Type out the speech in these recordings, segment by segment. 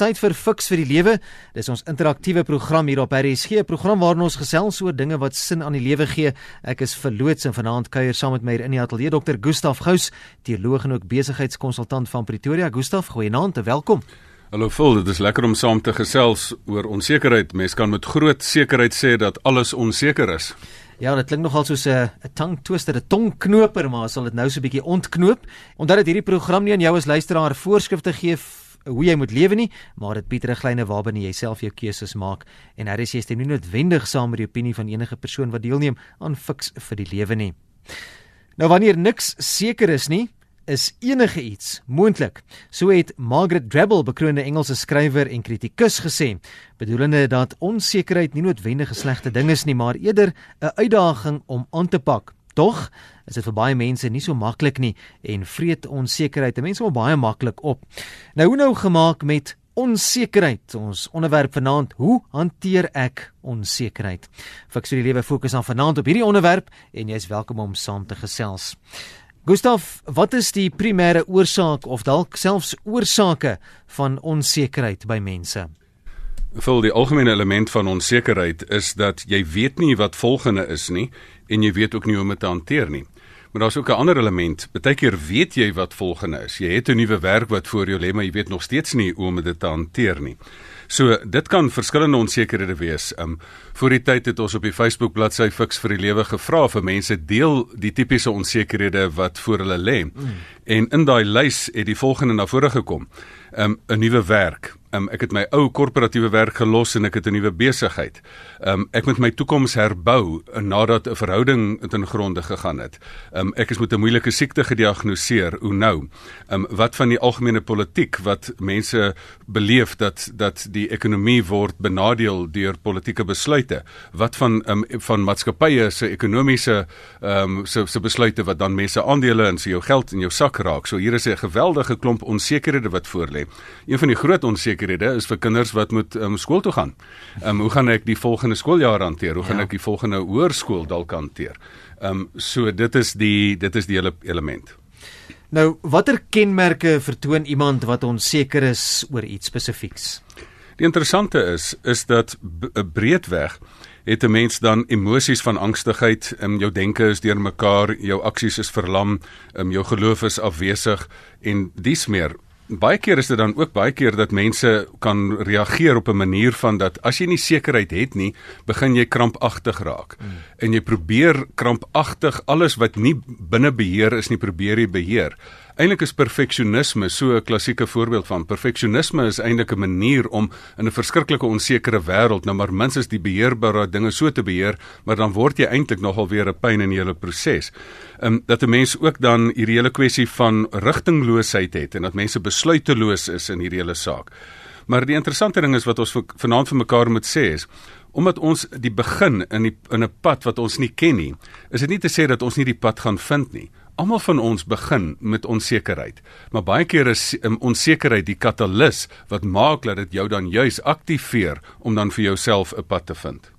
tyd vir Fix vir die Lewe. Dis ons interaktiewe program hier op RSG, 'n program waarin ons gesels oor dinge wat sin aan die lewe gee. Ek is verloots en vanaand kuier saam met my in die ateljee Dr. Gustaf Gous, teoloog en ook besigheidskonsultant van Pretoria. Gustaf, goeienaand en welkom. Hallo Phil, dit is lekker om saam te gesels oor onsekerheid. Mens kan met groot sekerheid sê dat alles onseker is. Ja, dit klink nogal soos 'n 'n tong twister, 'n tongknoper, maar sal dit nou so 'n bietjie ontknoop. Omdat dit hierdie program nie aan jou as luisteraar voorskrifte gee hoe jy moet lewe nie, maar dit bied riglyne waarbinne jy self jou keuses maak en jy stem nie noodwendig saam met die opinie van enige persoon wat deelneem aan fiks vir die lewe nie. Nou wanneer niks seker is nie, is enige iets moontlik. So het Margaret Drabble, bekroonde Engelse skrywer en kritikus gesê, bedoelende dat onsekerheid nie noodwendig 'n slegte ding is nie, maar eerder 'n uitdaging om aan te pak. Tog is dit vir baie mense nie so maklik nie en vreet onsekerheid mense maar baie maklik op. Nou hoe nou gemaak met onsekerheid. Ons onderwerp vanaand, hoe hanteer ek onsekerheid? Fiks vir die lewe fokus aan vanaand op hierdie onderwerp en jy is welkom om saam te gesels. Gustaf, wat is die primêre oorsaak of dalk selfs oorsake van onsekerheid by mense? Vol die algemene element van onsekerheid is dat jy weet nie wat volgende is nie en jy weet ook nie hoe om dit te hanteer nie. Maar daar's ook 'n ander element. Partykeer weet jy wat volgende is. Jy het 'n nuwe werk wat voor jou lê, maar jy weet nog steeds nie hoe om dit te hanteer nie. So dit kan verskillende onsekerhede wees. Um voor die tyd het ons op die Facebook bladsy Fix vir die lewe gevra vir mense deel die tipiese onsekerhede wat voor hulle lê. Mm. En in daai lys het die volgende na vore gekom. Um 'n nuwe werk, Um, ek het my ou korporatiewe werk gelos en ek het 'n nuwe besigheid. Um ek moet my toekoms herbou nadat 'n verhouding ten gronde gegaan het. Um ek is met 'n moeilike siekte gediagnoseer. Hoe nou? Um wat van die algemene politiek wat mense beleef dat dat die ekonomie word benadeel deur politieke besluite? Wat van um van maatskappye se ekonomiese um se se besluite wat dan mense aandele en se jou geld in jou sak raak? So hier is 'n geweldige klomp onsekerhede wat voorlê. Een van die groot onsekerhede onsekerhede is vir kinders wat moet um, skool toe gaan. Ehm um, hoe gaan ek die volgende skooljaar hanteer? Hoe gaan ja. ek die volgende hoërskool dalk hanteer? Ehm um, so dit is die dit is die hele element. Nou, watter kenmerke vertoon iemand wat onseker is oor iets spesifieks? Die interessante is is dat breedweg het 'n mens dan emosies van angstigheid, um, jou denke is deurmekaar, jou aksies is verlam, um, jou geloof is afwesig en dis meer baie keer is dit dan ook baie keer dat mense kan reageer op 'n manier van dat as jy nie sekerheid het nie, begin jy krampagtig raak. Mm. En jy probeer krampagtig alles wat nie binne beheer is nie, probeer jy beheer. Eintlik is perfeksionisme so 'n klassieke voorbeeld van perfeksionisme is eintlik 'n manier om in 'n verskriklike onsekere wêreld nou maar minstens die beheerbare dinge so te beheer, maar dan word jy eintlik nogal weer 'n pyn in die hele proses. Ehm um, dat 'n mens ook dan hierdie hele kwessie van rigtingloosheid het en dat mense besluiteloos is in hierdie hele saak. Maar die interessante ding is wat ons vanaand vir mekaar moet sê is omdat ons die begin in die in 'n pad wat ons nie ken nie, is dit nie te sê dat ons nie die pad gaan vind nie. Almal van ons begin met onsekerheid, maar baie keer is um, onsekerheid die katalis wat maak dat dit jou dan juis aktiveer om dan vir jouself 'n pad te vind.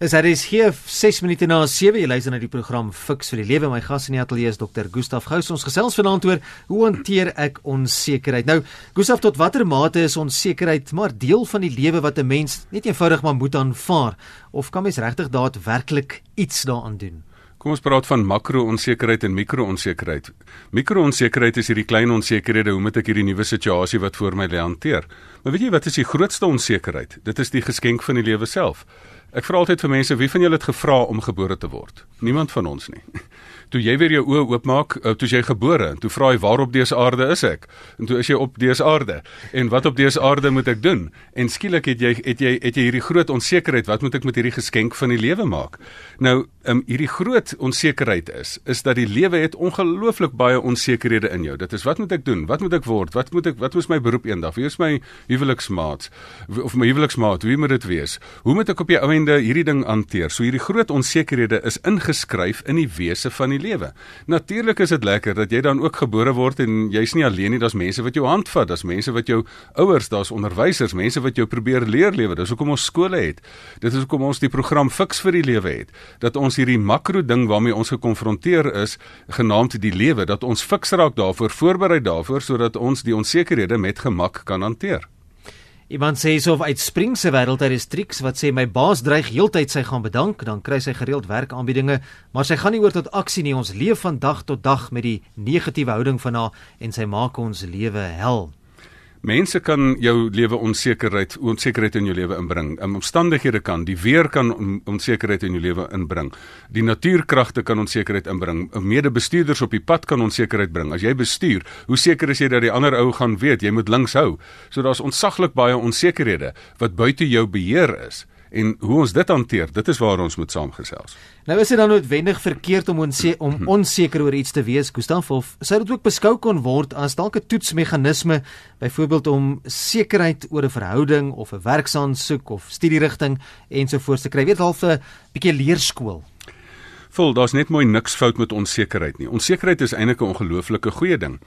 Is dit is hier 6 minute na 7 jy luister na die program Fix vir die lewe. My gas in die ateljee is dokter Gustaf Gous. Ons gesels vanaand oor hoe hanteer ek onsekerheid? Nou Gustaf tot watter mate is onsekerheid maar deel van die lewe wat 'n mens net eenvoudig maar moet aanvaar? Of kan mens regtig daadwerklik iets daaraan doen Kom ons praat van makro-onsekerheid en mikro-onsekerheid. Mikro-onsekerheid is hierdie klein onsekerhede, hoe moet ek hierdie nuwe situasie wat voor my lê hanteer? Maar weet jy wat is die grootste onsekerheid? Dit is die geskenk van die lewe self. Ek vra altyd vir mense, wie van julle het gevra om gebore te word? Niemand van ons nie. toe jy weer jou oë oopmaak, uh, toe jy gebore, toe vra jy waarop dese aarde is ek? En toe is jy op dese aarde. En wat op dese aarde moet ek doen? En skielik het jy het jy het jy hierdie groot onsekerheid, wat moet ek met hierdie geskenk van die lewe maak? Nou, um, hierdie groot onsekerheid is is dat die lewe het ongelooflik baie onsekerhede in jou. Dit is wat moet ek doen? Wat moet ek word? Wat moet ek wat moet my beroep eendag? Wie is my huweliksmaat? Of my huweliksmaat, wie moet dit wees? Hoe moet ek op die einde hierdie ding hanteer? So hierdie groot onsekerhede is ingeskryf in die wese van die lewe. Natuurlik is dit lekker dat jy dan ook gebore word en jy's nie alleen nie, daar's mense wat jou handvat, daar's mense wat jou ouers, daar's onderwysers, mense wat jou probeer leer lewe. Dis hoekom ons skole het. Dit is hoekom ons die program Fix vir die lewe het. Dat ons hierdie makro ding waarmee ons gekonfronteer is, genaamd die lewe, dat ons fiks raak daarvoor, voorberei daarvoor sodat ons die onsekerhede met gemak kan hanteer. Iemand sê so of uit Spring se wêreld uit is triks wat sê my baas dreig heeltyd sy gaan bedank, dan kry sy gereeld werkaanbiedinge, maar sy gaan nie oor tot aksie nie. Ons leef van dag tot dag met die negatiewe houding van haar en sy maak ons lewe hel. Mense kan jou lewe onsekerheid, onsekerheid in jou lewe inbring. Um, omstandighede kan, die weer kan onsekerheid in jou lewe inbring. Die natuurkragte kan onsekerheid inbring. Medebestuurders op die pad kan onsekerheid bring. As jy bestuur, hoe seker is jy dat die ander ou gaan weet jy moet links hou? So daar's ontsaglik baie onsekerhede wat buite jou beheer is en hoe ons dit hanteer, dit is waar ons moet saamgesels. Nou is dit dan noodwendig verkeerd om onse om onseker oor iets te wees, Gustaf, of sou dit ook beskou kon word as dalk 'n toetsmeganisme, byvoorbeeld om sekerheid oor 'n verhouding of 'n werksaansoek of studierigting ensovoorts te kry, weet half 'n bietjie leerskool. Vol, daar's net mooi niks fout met onsekerheid nie. Onsekerheid is eintlik 'n ongelooflike goeie ding.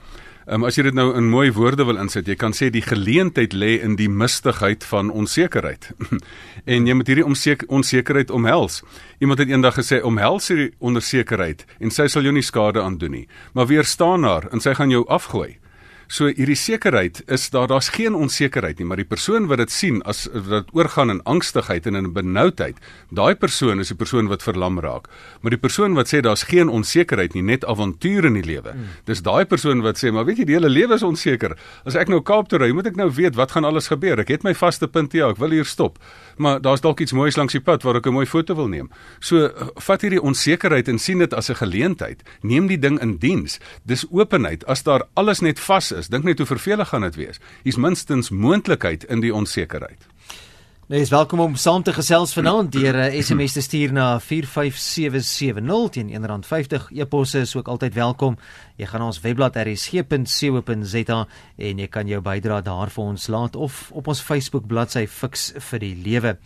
Um, as jy dit nou in mooi woorde wil insit, jy kan sê die geleentheid lê in die mistigheid van onsekerheid. en jy moet hierdie onsekerheid omhels. Iemand het eendag gesê omhels hierdie onsekerheid en sy sal jou nie skade aandoen nie, maar weerstaan haar en sy gaan jou afgooi. So hierdie sekerheid is daar daar's geen onsekerheid nie, maar die persoon wat dit sien as dat oorgaan in angstigheid en in benoudheid, daai persoon is die persoon wat verlam raak. Maar die persoon wat sê daar's geen onsekerheid nie, net avonture in die lewe. Hmm. Dis daai persoon wat sê, maar weet jy, die hele lewe is onseker. As ek nou Kaap toe ry, moet ek nou weet wat gaan alles gebeur. Ek het my vaste punt hier, ek wil hier stop. Maar daar's dalk iets moois langs die pad waar ek 'n mooi foto wil neem. So vat hierdie onsekerheid en sien dit as 'n geleentheid. Neem die ding in diens. Dis openheid. As daar alles net vas is, dink net hoe vervelig gaan dit wees. Hier's minstens moontlikheid in die onsekerheid. Nou is welkom om saam te gesels vanaand deur 'n uh, SMS te stuur na 45770 teen R1.50. E-posse is ook altyd welkom. Jy gaan ons webblad rsg.co.za en jy kan jou bydrae daar vir ons laat of op ons Facebook bladsy Fix vir die Lewe.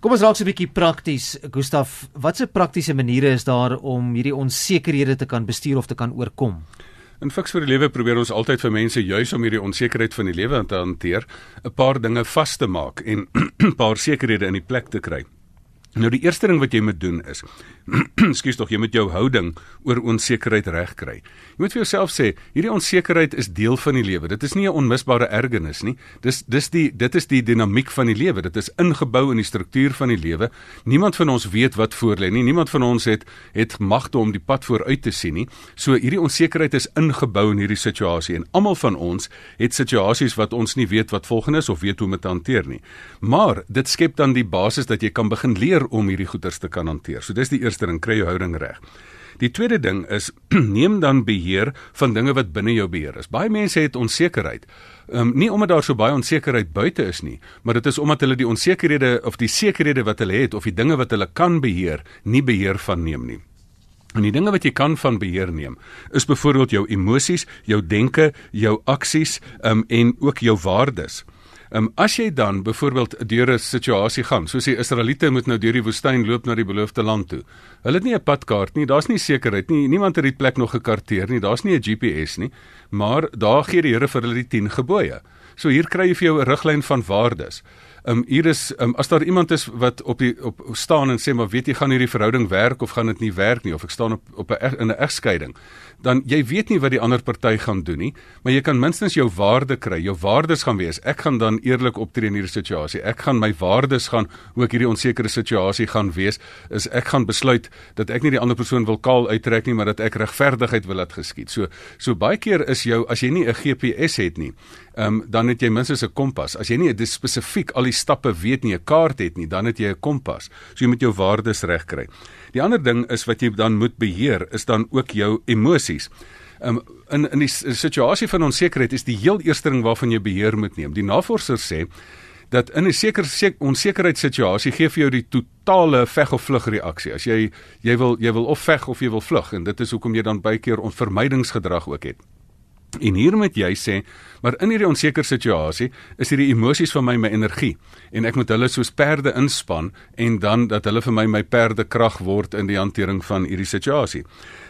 Kom ons raak so 'n bietjie prakties. Gustaf, watse praktiese maniere is daar om hierdie onsekerhede te kan bestuur of te kan oorkom? In Fix vir die Lewe probeer ons altyd vir mense juis om hierdie onsekerheid van die lewe te hanteer, 'n paar dinge vas te maak en 'n paar sekerhede in die plek te kry. Nou die eerste ding wat jy moet doen is Ekskuus tog, jy moet jou houding oor onsekerheid regkry. Jy moet vir jouself sê, hierdie onsekerheid is deel van die lewe. Dit is nie 'n onmisbare ergernis nie. Dis dis die dit is die dinamiek van die lewe. Dit is ingebou in die struktuur van die lewe. Niemand van ons weet wat voorlê nie. Niemand van ons het het magte om die pad vooruit te sien nie. So hierdie onsekerheid is ingebou in hierdie situasie en almal van ons het situasies wat ons nie weet wat volgende is of weet hoe om dit te hanteer nie. Maar dit skep dan die basis dat jy kan begin leer om hierdie goeters te kan hanteer. So dis die eerste ding, kry jou houding reg. Die tweede ding is neem dan beheer van dinge wat binne jou beheer is. Baie mense het onsekerheid. Um, nie omdat daar so baie onsekerheid buite is nie, maar dit is omdat hulle die onsekerhede of die sekerhede wat hulle het of die dinge wat hulle kan beheer, nie beheer van neem nie. En die dinge wat jy kan van beheer neem, is byvoorbeeld jou emosies, jou denke, jou aksies, um, en ook jou waardes. Um, as jy dan byvoorbeeld deur 'n situasie gaan, soos die Israeliete moet nou deur die woestyn loop na die beloofde land toe. Hulle het nie 'n padkaart nie, daar's nie sekerheid nie, niemand het die plek nog gekarteer nie, daar's nie 'n GPS nie, maar daar gee die Here vir hulle die 10 gebooie. So hier kry jy vir jou 'n riglyn van waardes. Um, hier is um, as daar iemand is wat op die op staan en sê maar weet jy gaan hierdie verhouding werk of gaan dit nie werk nie of ek staan op op 'n in 'n egskeiding dan jy weet nie wat die ander party gaan doen nie, maar jy kan minstens jou waarde kry. Jou waardes gaan wees. Ek gaan dan eerlik optree in hierdie situasie. Ek gaan my waardes gaan hoe ek hierdie onsekere situasie gaan wees, is ek gaan besluit dat ek nie die ander persoon wil kaal uittrek nie, maar dat ek regverdigheid wil laat geskied. So so baie keer is jou as jy nie 'n GPS het nie, ehm um, dan het jy minstens 'n kompas. As jy nie spesifiek al die stappe weet nie, 'n kaart het nie, dan het jy 'n kompas. So jy moet jou waardes reg kry. Die ander ding is wat jy dan moet beheer is dan ook jou emosies. Um, in in die situasie van onsekerheid is die heel eerste ding waarvan jy beheer moet neem. Die navorsers sê dat in 'n sekere onsekerheidssituasie gee vir jou die totale veg of vlug reaksie. As jy jy wil jy wil of veg of jy wil vlug en dit is hoekom jy dan baie keer onvermydingsgedrag ook het. En hier moet jy sê, maar in hierdie onseker situasie is hierdie emosies van my my energie en ek moet hulle soos perde inspann en dan dat hulle vir my my perde krag word in die hantering van hierdie situasie.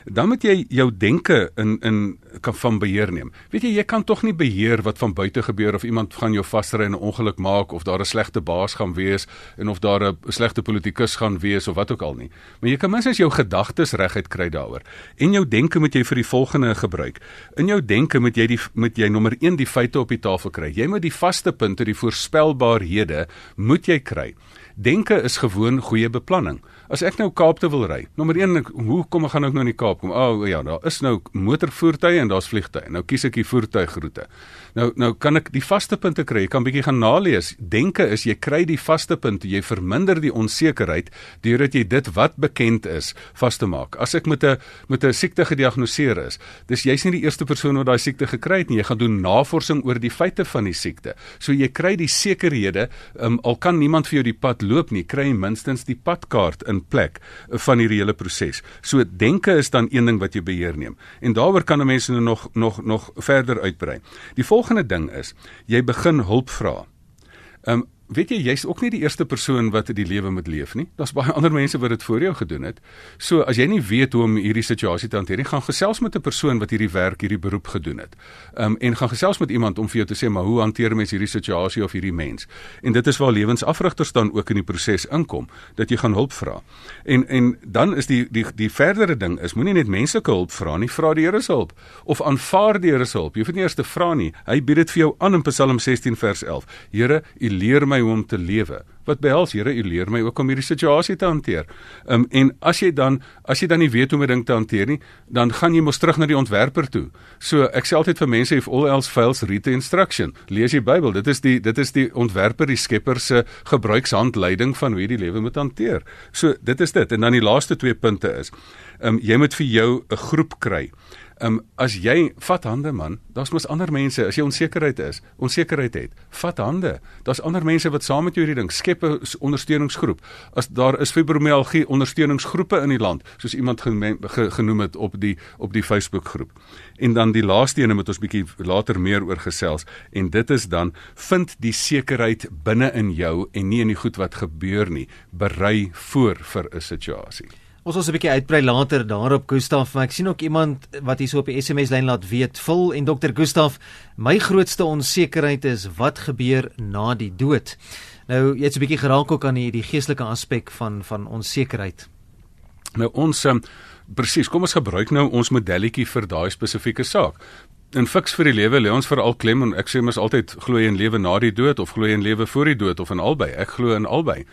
Dan moet jy jou denke in in kan van beheer neem. Weet jy, jy kan tog nie beheer wat van buite gebeur of iemand gaan jou vasry en 'n ongeluk maak of daar 'n slegte baas gaan wees en of daar 'n slegte politikus gaan wees of wat ook al nie. Maar jy kan minstens jou gedagtes reguit kry daaroor. En jou denke moet jy vir die volgende gebruik. In jou denke moet jy die moet jy nommer 1 die feite op die tafel kry. Jy moet die vaste punte, die voorspelbaarhede moet jy kry. Denke is gewoon goeie beplanning. As ek nou Kaap toe wil ry, nommer 1, hoe kom ek gaan ek nou in die Kaap kom? O oh, ja, daar is nou motorvoertuie en daar's vliegtye. Nou kies ek die voertuigroete. Nou nou kan ek die vaste punte kry. Ek kan bietjie gaan nalees. Denke is jy kry die vaste punte, jy verminder die onsekerheid deurdat jy dit wat bekend is vas te maak. As ek met 'n met 'n siekte gediagnoseer is, dis jy's nie die eerste persoon wat daai siekte gekry het nie. Jy gaan doen navorsing oor die feite van die siekte. So jy kry die sekerhede, um, al kan niemand vir jou die pad loop nie, kry jy minstens die padkaart in plek van hierdie hele proses. So denke is dan een ding wat jy beheer neem. En daaroor kan 'n mens nou nog nog nog verder uitbrei. Die volgende ding is jy begin hulp vra. Ehm um, weet jy jy's ook nie die eerste persoon wat die lewe moet leef nie. Daar's baie ander mense wat dit voor jou gedoen het. So as jy nie weet hoe om hierdie situasie te hanteer nie, gaan gesels met 'n persoon wat hierdie werk, hierdie beroep gedoen het. Ehm um, en gaan gesels met iemand om vir jou te sê maar hoe hanteer mense hierdie situasie of hierdie mens? En dit is waar lewensafrigters dan ook in die proses inkom dat jy gaan hulp vra. En en dan is die die die verdere ding is moenie net menslike hulp vra nie, vra die Here se hulp of aanvaar die Here se hulp. Jy hoef nie eers te vra nie. Hy bied dit vir jou aan in Psalm 16 vers 11. Here, U leer my hoe om te lewe. Wat behels Here, U leer my ook om hierdie situasie te hanteer. Um, en as jy dan as jy dan nie weet hoe om 'n ding te hanteer nie, dan gaan jy mos terug na die ontwerper toe. So ek sê altyd vir mense if all else fails read the instruction. Lees die Bybel. Dit is die dit is die ontwerper, die skepper se gebruikshandleiding van hoe jy die lewe moet hanteer. So dit is dit. En dan die laaste twee punte is, um, jy moet vir jou 'n groep kry. Ehm um, as jy vat hande man, daar's mos ander mense as jy onsekerheid is, onsekerheid het. Vat hande. Daar's ander mense wat saam met jou hierdie ding skep 'n ondersteuningsgroep. As daar is fibromialgie ondersteuningsgroepe in die land, soos iemand genoem het op die op die Facebook groep. En dan die laaste ene moet ons bietjie later meer oor gesels en dit is dan vind die sekerheid binne in jou en nie in die goed wat gebeur nie. Berei voor vir 'n situasie. Ons ons 'n bietjie uitbrei later daarop Gustaf, maar ek sien ook iemand wat hierso op die SMS lyn laat weet, vul en dokter Gustaf, my grootste onsekerheid is wat gebeur na die dood. Nou, jy het 'n bietjie geraak ook aan die, die geestelike aspek van van onsekerheid. Nou ons um, presies, kom ons gebruik nou ons modelletjie vir daai spesifieke saak in fiks vir die lewe lê ons veral klem en ek sê mos altyd glo jy in lewe na die dood of glo jy in lewe voor die dood of in albei? Ek glo in albei.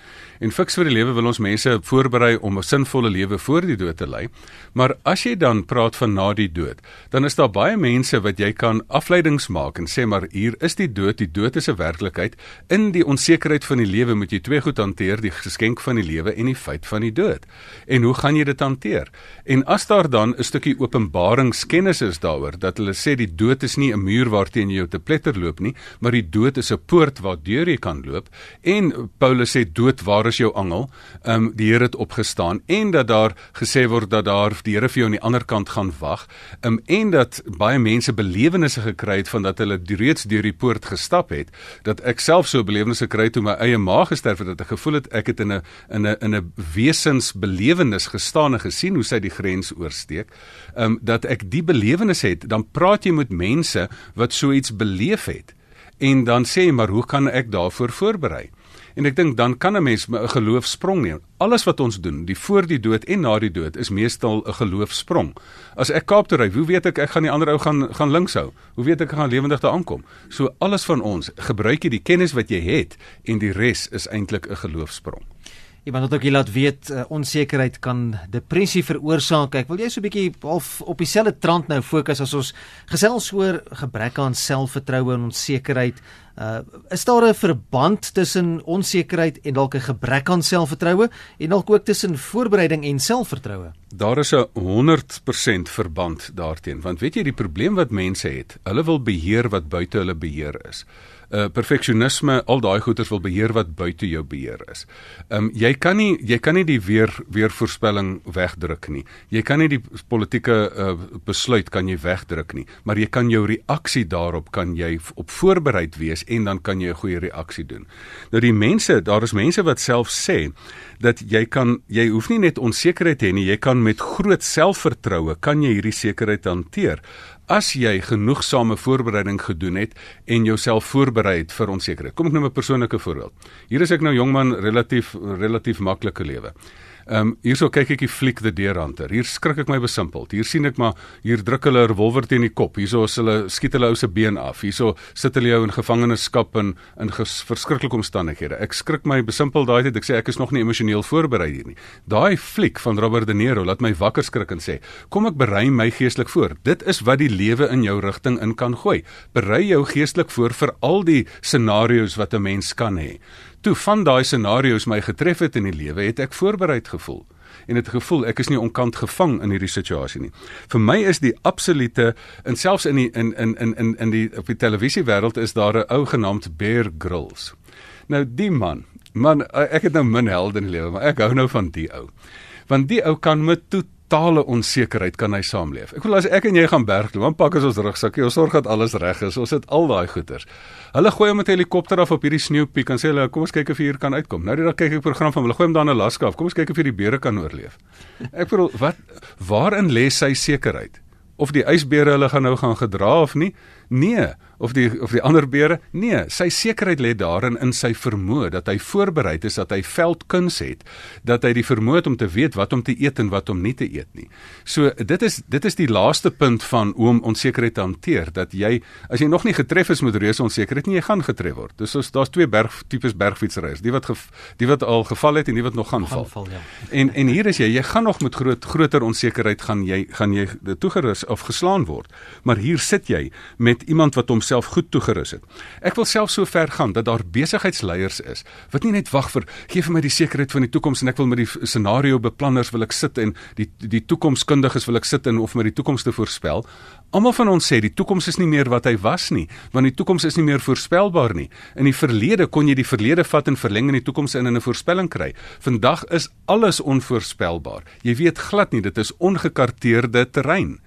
En fiks vir die lewe wil ons mense voorberei om 'n sinvolle lewe voor die dood te lei. Maar as jy dan praat van na die dood dan is daar baie mense wat jy kan afleidings maak en sê maar hier is die dood die dood is 'n werklikheid. In die onsekerheid van die lewe moet jy twee goed hanteer die geskenk van die lewe en die feit van die dood. En hoe gaan jy dit hanteer? En as daar dan 'n stukkie openbaringskennis is daaroor dat hulle sê die die dood is nie 'n muur waarteen jy te pletter loop nie, maar die dood is 'n poort waardeur jy kan loop. En Paulus sê dood, waar is jou angel? Ehm um, die Here het opgestaan en dat daar gesê word dat daar die Here vir jou aan die ander kant gaan wag. Ehm um, en dat baie mense belewennisse gekry het van dat hulle reeds deur die poort gestap het, dat ek self so belewennisse gekry het toe my eie ma gesterf het dat ek gevoel het ek het in 'n in 'n in 'n wesensbelewenis gestaan en gesien hoe sy die grens oorsteek. Um, dat ek die belewenis het, dan praat jy met mense wat so iets beleef het. En dan sê jy maar hoe kan ek daarvoor voorberei? En ek dink dan kan 'n mens 'n geloofsprong neem. Alles wat ons doen, die voor die dood en na die dood, is meestal 'n geloofsprong. As ek Kaap toe ry, hoe weet ek ek gaan die ander ou gaan gaan links hou? Hoe weet ek ek gaan lewendig daar aankom? So alles van ons, gebruik jy die kennis wat jy het en die res is eintlik 'n geloofsprong. Iemand het ook hier laat weet uh, onsekerheid kan depressie veroorsaak. Ek wil jy so 'n bietjie half op dieselfde trant nou fokus as ons gesels oor gebrek aan selfvertroue en onsekerheid. Uh is daar 'n verband tussen onsekerheid en dalk 'n gebrek aan selfvertroue en dalk ook tussen voorbereiding en selfvertroue? Daar is 'n 100% verband daarteenoor. Want weet jy die probleem wat mense het, hulle wil beheer wat buite hulle beheer is uh, perfeksionisme, al daai goeters wil beheer wat buite jou beheer is. Ehm um, jy kan nie jy kan nie die weer weer voorspelling wegdruk nie. Jy kan nie die politieke uh, besluit kan jy wegdruk nie, maar jy kan jou reaksie daarop kan jy op voorbereid wees en dan kan jy 'n goeie reaksie doen. Nou die mense, daar is mense wat self sê dat jy kan jy hoef nie net onsekerheid hê nie, jy kan met groot selfvertroue kan jy hierdie sekerheid hanteer as jy genoegsame voorbereiding gedoen het en jouself voorberei het vir onsekerheid. Kom ek noem 'n persoonlike voorbeeld. Hier is ek nou jongman, relatief relatief maklike lewe. Ehm um, hierso kyk ek die fliek The Deer Hunter. Hier skrik ek my besimpeld. Hier sien ek maar hier druk hulle 'n revolver teen die kop. Hierso is hulle skiet hulle ou se been af. Hierso sit hulle jou in gevangenskap in in verskriklike omstandighede. Ek skrik my besimpeld daai tyd. Ek sê ek is nog nie emosioneel voorberei hier nie. Daai fliek van Robert De Niro laat my wakker skrik en sê, "Kom ek berei my geestelik voor. Dit is wat die lewe in jou rigting in kan gooi. Berei jou geestelik voor vir al die scenario's wat 'n mens kan hê." Toe van daai scenario's my getref het in die lewe, het ek voorbereid gevoel en het gevoel ek is nie onkant gevang in hierdie situasie nie. Vir my is die absolute en selfs in die in in in in in die op die televisiewêreld is daar 'n ou genaamd Bear Grylls. Nou die man, man ek het nou min helde in die lewe, maar ek hou nou van die ou. Want die ou kan met tot totale onsekerheid kan hy saamleef. Ek wil as ek en jy gaan bergloop, dan pak ons ons rugsakke, ons sorg dat alles reg is. Ons het al daai goeders. Hulle gooi hom met 'n helikopter af op hierdie sneeupiek en sê hulle, "Kom ons kyk of hier kan uitkom." Nou dan kyk ek program van hulle gooi hom dan in Alaska af. Kom ons kyk of hierdie beere kan oorleef. Ek bedoel, wat waarin lê sy sekerheid? Of die ysbeere hulle gaan nou gaan gedra of nie? Nee, of die of die ander beere? Nee, sy sekerheid lê daarin in sy vermoë dat hy voorberei is dat hy veldkuns het, dat hy die vermoë het om te weet wat om te eet en wat om nie te eet nie. So dit is dit is die laaste punt van hoe om onsekerheid te hanteer dat jy as jy nog nie getref is met reuse onsekerheid nie, jy gaan getref word. Dis soos daar's twee berg tipes bergfietsryers, die wat gef, die wat al geval het en die wat nog gaan val. Gaan val ja. En en hier is jy, jy gaan nog met groot groter onsekerheid gaan jy gaan jy toegerus of geslaan word. Maar hier sit jy met met iemand wat homself goed toegerus het. Ek wil self so ver gaan dat daar besigheidsleiers is wat nie net wag vir gee vir my die sekerheid van die toekoms en ek wil met die scenario beplanners wil ek sit en die die toekomskundiges wil ek sit en of my die toekoms te voorspel. Almal van ons sê die toekoms is nie meer wat hy was nie, want die toekoms is nie meer voorspelbaar nie. In die verlede kon jy die verlede vat en verleng in die toekoms in 'n voorspelling kry. Vandag is alles onvoorspelbaar. Jy weet glad nie, dit is ongekarteerde terrein.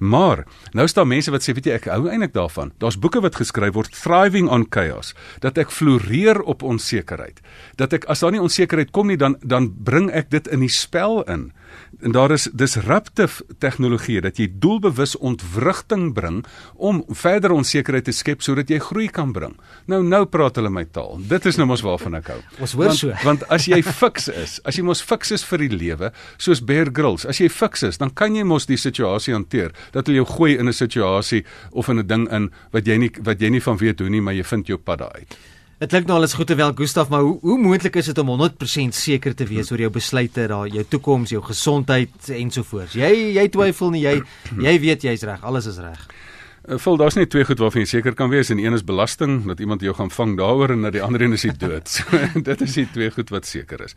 Maar nou is daar mense wat sê, weet jy, ek hou eintlik daarvan. Daar's boeke wat geskryf word Thriving on Chaos, dat ek floreer op onsekerheid. Dat ek as daar nie onsekerheid kom nie, dan dan bring ek dit in die spel in en daar is disruptive tegnologie dat jy doelbewus ontwrigting bring om verder onsekerheid te skep sodat jy groei kan bring. Nou nou praat hulle my taal. Dit is nou mos waarvan ek hou. Ons hoor so. Want as jy fiks is, as jy mos fiks is vir die lewe, soos Bear Grylls, as jy fiks is, dan kan jy mos die situasie hanteer dat hulle jou gooi in 'n situasie of in 'n ding in wat jy nie wat jy nie van weet hoe nie, maar jy vind jou pad daar uit. Dit klink nou alles goed te wel Gustaf, maar hoe hoe moontlik is dit om 100% seker te wees oor jou besluite, daar jou toekoms, jou gesondheid ensovoorts? Jy jy twyfel nie, jy jy weet jy's reg, alles is reg. Vol daar's net twee goed waarvan jy seker kan wees en een is belasting dat iemand jou gaan vang daaroor en dat die ander een is die dood. So dit is die twee goed wat seker is.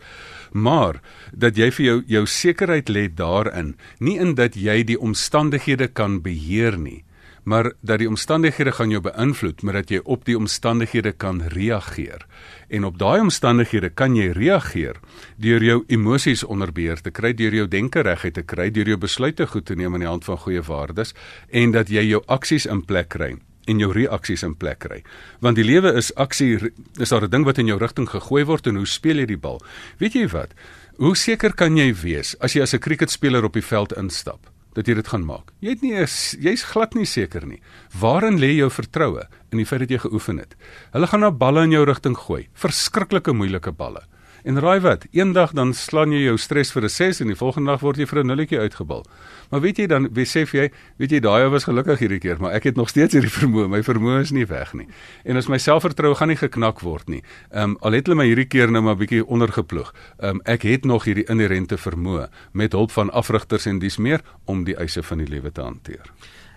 Maar dat jy vir jou jou sekerheid lê daarin, nie in dat jy die omstandighede kan beheer nie maar dat die omstandighede gaan jou beïnvloed, maar dat jy op die omstandighede kan reageer. En op daai omstandighede kan jy reageer deur jou emosies onder beheer te kry, deur jou denke reguit te kry, deur jou besluite goed te neem in die hand van goeie waardes en dat jy jou aksies in plek kry en jou reaksies in plek kry. Want die lewe is aksie, is daar 'n ding wat in jou rigting gegooi word en hoe speel jy die bal? Weet jy wat? Hoe seker kan jy wees as jy as 'n kriketspeler op die veld instap? Dat jy dit gaan maak. Jy het nie jy's glad nie seker nie. Waarin lê jou vertroue in die feit dat jy geoefen het? Hulle gaan nou balle in jou rigting gooi, verskriklike moeilike balle. En raai wat? Eendag dan slaan jy jou stres vir 'n 6 en die volgende dag word jy vir 'n nulletjie uitgebal. Maar weet jy dan, besef jy, weet jy daai was gelukkig hierdie keer, maar ek het nog steeds hierdie vermoë. My vermoë is nie weg nie. En as my selfvertroue gaan nie geknak word nie. Ehm um, al het hulle my hierdie keer nou maar bietjie ondergeploeg. Ehm um, ek het nog hierdie inherente vermoë met hulp van afrigters en dis meer om die eise van die lewe te hanteer.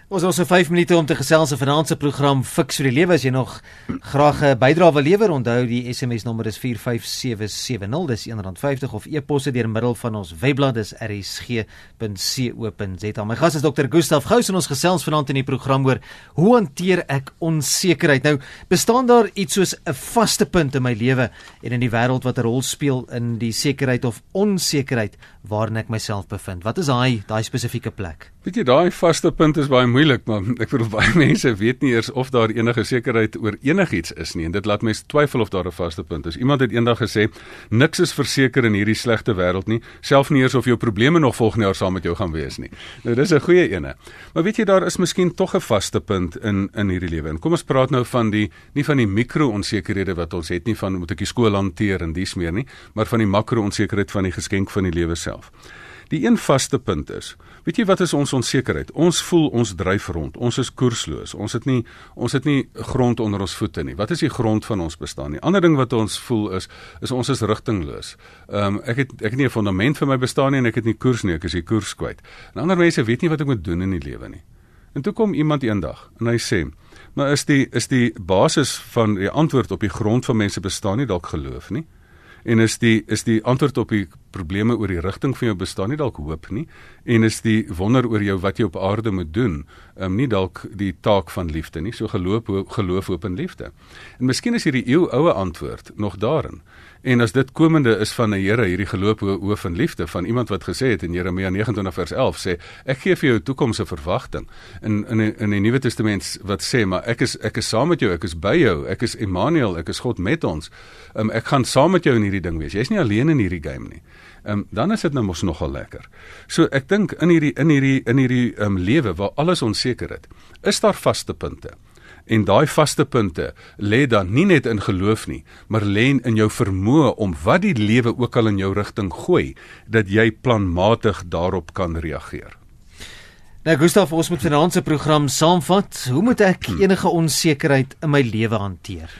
Ons het so 5 minute om te gesels oor finansiëre program Fix vir die lewe as jy nog graag 'n bydrae wil lewer. Onthou die SMS nommer is 45770. Dis R1.50 of e-posse deur middel van ons webblad dis rsg.co.za. My gas is Dr. Gustaf Gous en ons gesels vanaand in die program oor hoe hanteer ek onsekerheid. Nou, bestaan daar iets soos 'n vaste punt in my lewe en in die wêreld wat 'n rol speel in die sekerheid of onsekerheid waarin ek myself bevind? Wat is daai daai spesifieke plek? Weet jy, daai vaste punt is baie moeilik, maar ek bedoel baie mense weet nie eers of daar enige sekerheid oor enigiets is nie en dit laat mense twyfel of daar 'n vaste punt is. Iemand het eendag gesê niks is verseker in hierdie slegte wêreld nie, self nie eers of jou probleme nog volgende jaar saam met jou gaan wees nie. Nou dis 'n goeie ene. Maar weet jy daar is miskien tog 'n vaste punt in in hierdie lewe. En kom ons praat nou van die nie van die mikro-onsekerhede wat ons het nie van moet ek die skool hanteer en dis meer nie, maar van die makro-onsekerheid van die geskenk van die lewe self. Die een vaste punt is, weet jy wat is ons onsekerheid? Ons voel ons dryf rond. Ons is koersloos. Ons het nie ons het nie grond onder ons voete nie. Wat is die grond van ons bestaan nie? Ander ding wat ons voel is is ons is rigtingloos. Ehm um, ek het ek het nie 'n fondament vir my bestaan nie en ek het nie koers nie. Ek is die koers kwyt. En ander mense weet nie wat ek moet doen in die lewe nie. En toe kom iemand eendag en hy sê, "Maar is die is die basis van die antwoord op die grond van mense bestaan nie dalk geloof nie?" En is die is die antwoord op die probleme oor die rigting van jou bestaan nie dalk hoop nie? En is die wonder oor jou wat jy op aarde moet doen um, nie dalk die taak van liefde nie? So geloof geloof hoop en liefde. En miskien is hierdie eeu oue antwoord nog daarin en as dit komende is van 'n Here hierdie geloof hoof en liefde van iemand wat gesê het in Jeremia 29 vers 11 sê ek gee vir jou 'n toekomse verwagting in in in die Nuwe Testament wat sê maar ek is ek is saam met jou ek is by jou ek is Immanuel ek is God met ons um, ek gaan saam met jou in hierdie ding wees jy's nie alleen in hierdie game nie um, dan is dit nou mos nogal lekker. So ek dink in hierdie in hierdie in hierdie um, lewe waar alles onseker is, is daar vaste punte. En daai vaste punte lê dan nie net in geloof nie, maar lê in jou vermoë om wat die lewe ook al in jou rigting gooi, dat jy planmatig daarop kan reageer. Nou Gustaf, ons moet vanaand se program saamvat. Hoe moet ek hmm. enige onsekerheid in my lewe hanteer?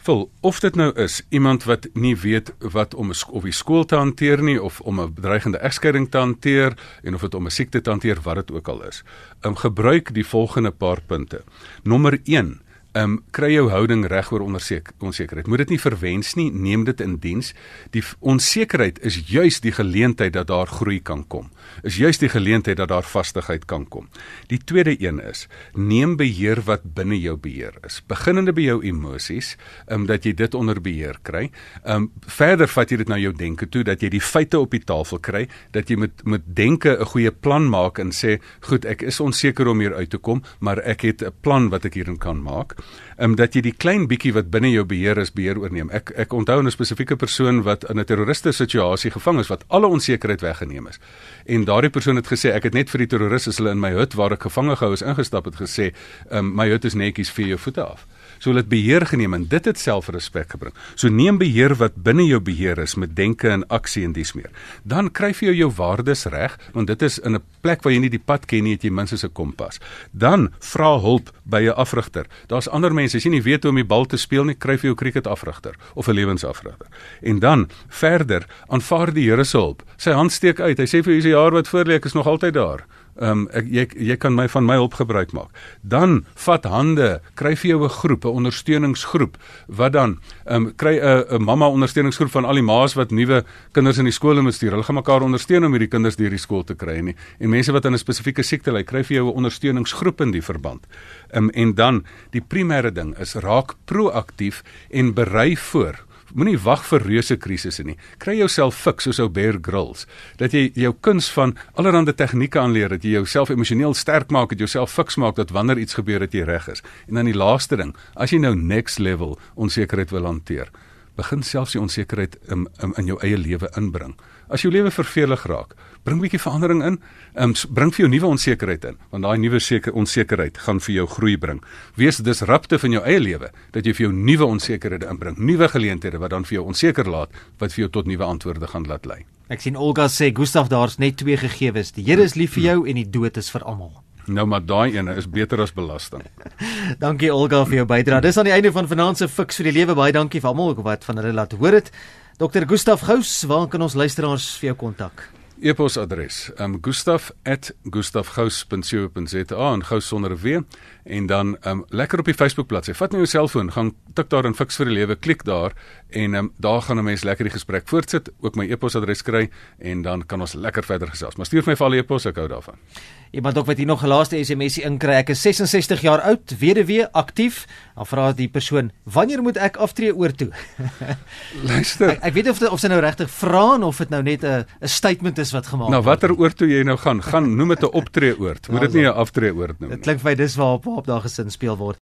Vul of dit nou is iemand wat nie weet wat om of die skool te hanteer nie of om 'n bedreigende egskeiding te hanteer en of dit om 'n siekte te hanteer wat dit ook al is. Um gebruik die volgende paar punte. Nommer 1 Ehm um, kry jou houding reg oor onsekerheid. Moet dit nie verwens nie, neem dit in diens. Die onsekerheid is juis die geleentheid dat daar groei kan kom. Is juis die geleentheid dat daar vastigheid kan kom. Die tweede een is: neem beheer wat binne jou beheer is. Beginnende by jou emosies, ehm um, dat jy dit onder beheer kry. Ehm um, verder vat jy dit na jou denke toe dat jy die feite op die tafel kry, dat jy met met denke 'n goeie plan maak en sê, "Goed, ek is onseker om hier uit te kom, maar ek het 'n plan wat ek hierin kan maak." Um, dat jy die klein bietjie wat binne jou beheer is beheer oorneem. Ek ek onthou 'n spesifieke persoon wat in 'n terroriste situasie gevang is wat alle onsekerheid weggeneem is. En daardie persoon het gesê ek het net vir die terroriste hulle in my hut waar ek gevange gehou is ingestap het gesê, um, my hut is netjies vir jou voete af so hulle het beheer geneem en dit het selfrespek gebring. So neem beheer wat binne jou beheer is met denke en aksie en dies meer. Dan kry jy jou, waardes reg want dit is in 'n plek waar jy nie die pad ken nie, het jy minstens 'n kompas. Dan vra hulp by 'n afrigter. Daar's ander mense, as jy nie weet hoe om die bal te speel nie, kry jy jou cricket afrigter of 'n lewensafrigter. En dan verder aanvaar die Here se hulp. Sy hand steek uit. Hy sê vir jou, "Hierdie jaar wat voorlê, ek is nog altyd daar." Ehm um, ek jy jy kan my van my hulp gebruik maak. Dan vat hande, kry vir jou 'n groep, 'n ondersteuningsgroep. Wat dan? Ehm um, kry 'n 'n mamma ondersteuningsgroep van al die ma's wat nuwe kinders in die skole moet stuur. Hulle gaan mekaar ondersteun om hierdie kinders deur die skool te kry nie. En mense wat aan 'n spesifieke siekte ly, kry vir jou 'n ondersteuningsgroep in die verband. Ehm um, en dan die primêre ding is raak proaktief en berei voor Moenie wag vir reuse krisisse nie. Kry jouself fik soos ou Bear Grylls. Dat jy jou kuns van allerlei tegnieke aanleer dat jy jouself emosioneel sterk maak, dat jy jouself fiks maak dat wanneer iets gebeur dat jy reg is. En dan die laaste ding, as jy nou next level onsekerheid wil hanteer, begin selfs die onsekerheid in, in in jou eie lewe inbring. As jou lewe vervelig raak, bring 'n bietjie verandering in. Ehm um, bring vir jou nuwe onsekerheid in, want daai nuwe seker onsekerheid gaan vir jou groei bring. Wees disruptief in jou eie lewe dat jy vir jou nuwe onsekerhede inbring, nuwe geleenthede wat dan vir jou onseker laat, wat vir jou tot nuwe antwoorde gaan laat lei. Ek sien Olga sê Gustaf daar's net twee gegewes. Die Here is lief vir jou en die dood is vir almal. Nou maar daai ene is beter as belasting. dankie Olga vir jou bydrae. Dis aan die einde van vanaand se Fix vir die Lewe. Baie dankie vir almal wat van hulle laat hoor het. Dr. Gustaf Gous, waar kan ons luisteraars vir jou kontak? E-posadres: um, gustaf@gustafgous.co.za en gous sonder 'n w en dan um, lekker op die Facebook bladsy. Vat nou jou selfoon, gaan tik daar in Fix vir die Lewe, klik daar en um, daar gaan 'n mens lekker die gesprek voortsit, ook my e-posadres kry en dan kan ons lekker verder gesels. Maar stuur my vir al die e-pos, ek hou daarvan. Iemand ook wat hier nog 'n laaste SMS inkry. Ek is 66 jaar oud, weduwee, aktief. Dan vra die persoon, "Wanneer moet ek aftree oor toe?" Luister. ek, ek weet of dit, of sy nou regtig vra of dit nou net 'n 'n statement is wat gemaak word. Nou watter oor toe jy nou gaan? Gaan noem dit 'n optree oord. Moet dit nie 'n aftree oord noem nie. Dit klink vir my dis waar op daar gesin speel word.